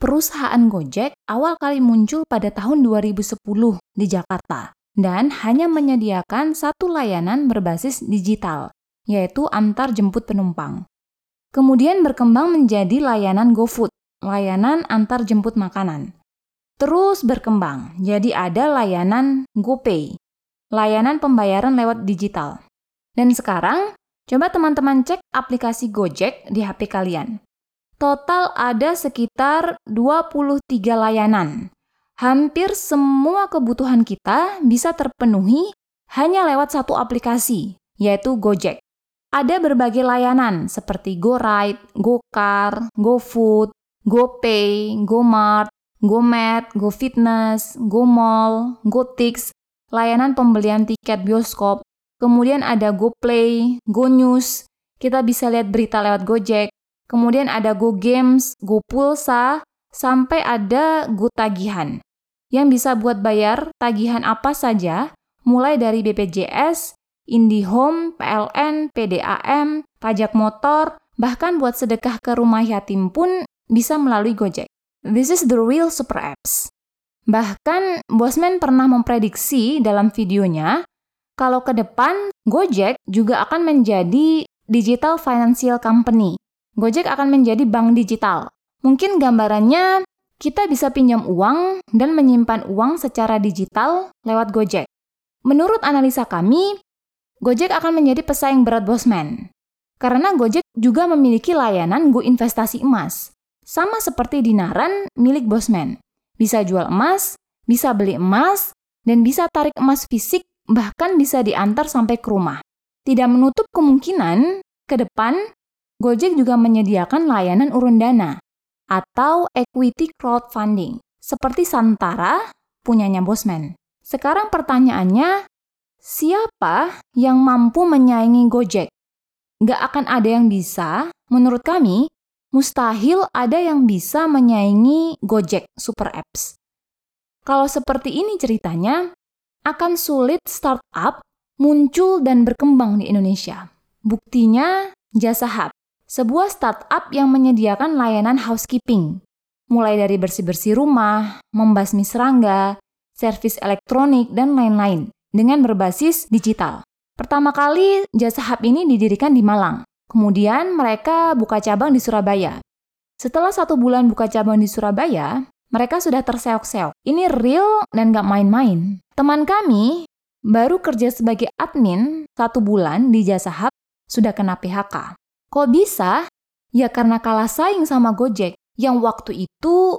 perusahaan Gojek awal kali muncul pada tahun 2010 di Jakarta dan hanya menyediakan satu layanan berbasis digital, yaitu antar jemput penumpang. Kemudian berkembang menjadi layanan GoFood, layanan antar jemput makanan. Terus berkembang, jadi ada layanan GoPay, layanan pembayaran lewat digital. Dan sekarang, coba teman-teman cek aplikasi Gojek di HP kalian. Total ada sekitar 23 layanan. Hampir semua kebutuhan kita bisa terpenuhi hanya lewat satu aplikasi, yaitu Gojek. Ada berbagai layanan seperti GoRide, GoCar, GoFood, GoPay, GoMart, GoMed, GoFitness, GoMall, GoTix, layanan pembelian tiket bioskop, kemudian ada GoPlay, GoNews, kita bisa lihat berita lewat Gojek, kemudian ada Go Games, Go Pulsa, sampai ada Go Tagihan yang bisa buat bayar tagihan apa saja, mulai dari BPJS, IndiHome, PLN, PDAM, pajak motor, bahkan buat sedekah ke rumah yatim pun bisa melalui Gojek. This is the real super apps. Bahkan Bosman pernah memprediksi dalam videonya kalau ke depan Gojek juga akan menjadi digital financial company Gojek akan menjadi bank digital. Mungkin gambarannya kita bisa pinjam uang dan menyimpan uang secara digital lewat Gojek. Menurut analisa kami, Gojek akan menjadi pesaing berat Bosman. Karena Gojek juga memiliki layanan Go Investasi Emas. Sama seperti Dinaran milik Bosman. Bisa jual emas, bisa beli emas, dan bisa tarik emas fisik bahkan bisa diantar sampai ke rumah. Tidak menutup kemungkinan ke depan Gojek juga menyediakan layanan urun dana atau equity crowdfunding, seperti Santara punyanya Bosman. Sekarang pertanyaannya, siapa yang mampu menyaingi Gojek? Nggak akan ada yang bisa, menurut kami, mustahil ada yang bisa menyaingi Gojek Super Apps. Kalau seperti ini ceritanya, akan sulit startup muncul dan berkembang di Indonesia. Buktinya, Jasa Hub sebuah startup yang menyediakan layanan housekeeping, mulai dari bersih-bersih rumah, membasmi serangga, servis elektronik, dan lain-lain, dengan berbasis digital. Pertama kali, jasa hub ini didirikan di Malang. Kemudian mereka buka cabang di Surabaya. Setelah satu bulan buka cabang di Surabaya, mereka sudah terseok-seok. Ini real dan gak main-main. Teman kami baru kerja sebagai admin satu bulan di jasa hub sudah kena PHK. Kok bisa? Ya karena kalah saing sama Gojek yang waktu itu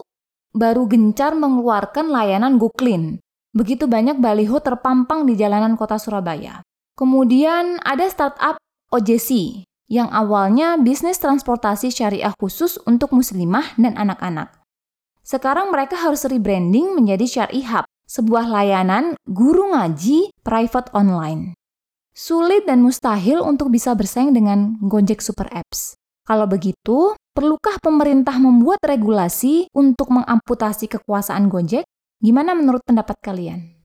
baru gencar mengeluarkan layanan GoClean. Begitu banyak baliho terpampang di jalanan kota Surabaya. Kemudian ada startup OJC yang awalnya bisnis transportasi syariah khusus untuk muslimah dan anak-anak. Sekarang mereka harus rebranding menjadi Syari Hub, sebuah layanan guru ngaji private online. Sulit dan mustahil untuk bisa bersaing dengan Gojek Super Apps. Kalau begitu, perlukah pemerintah membuat regulasi untuk mengamputasi kekuasaan Gojek? Gimana menurut pendapat kalian?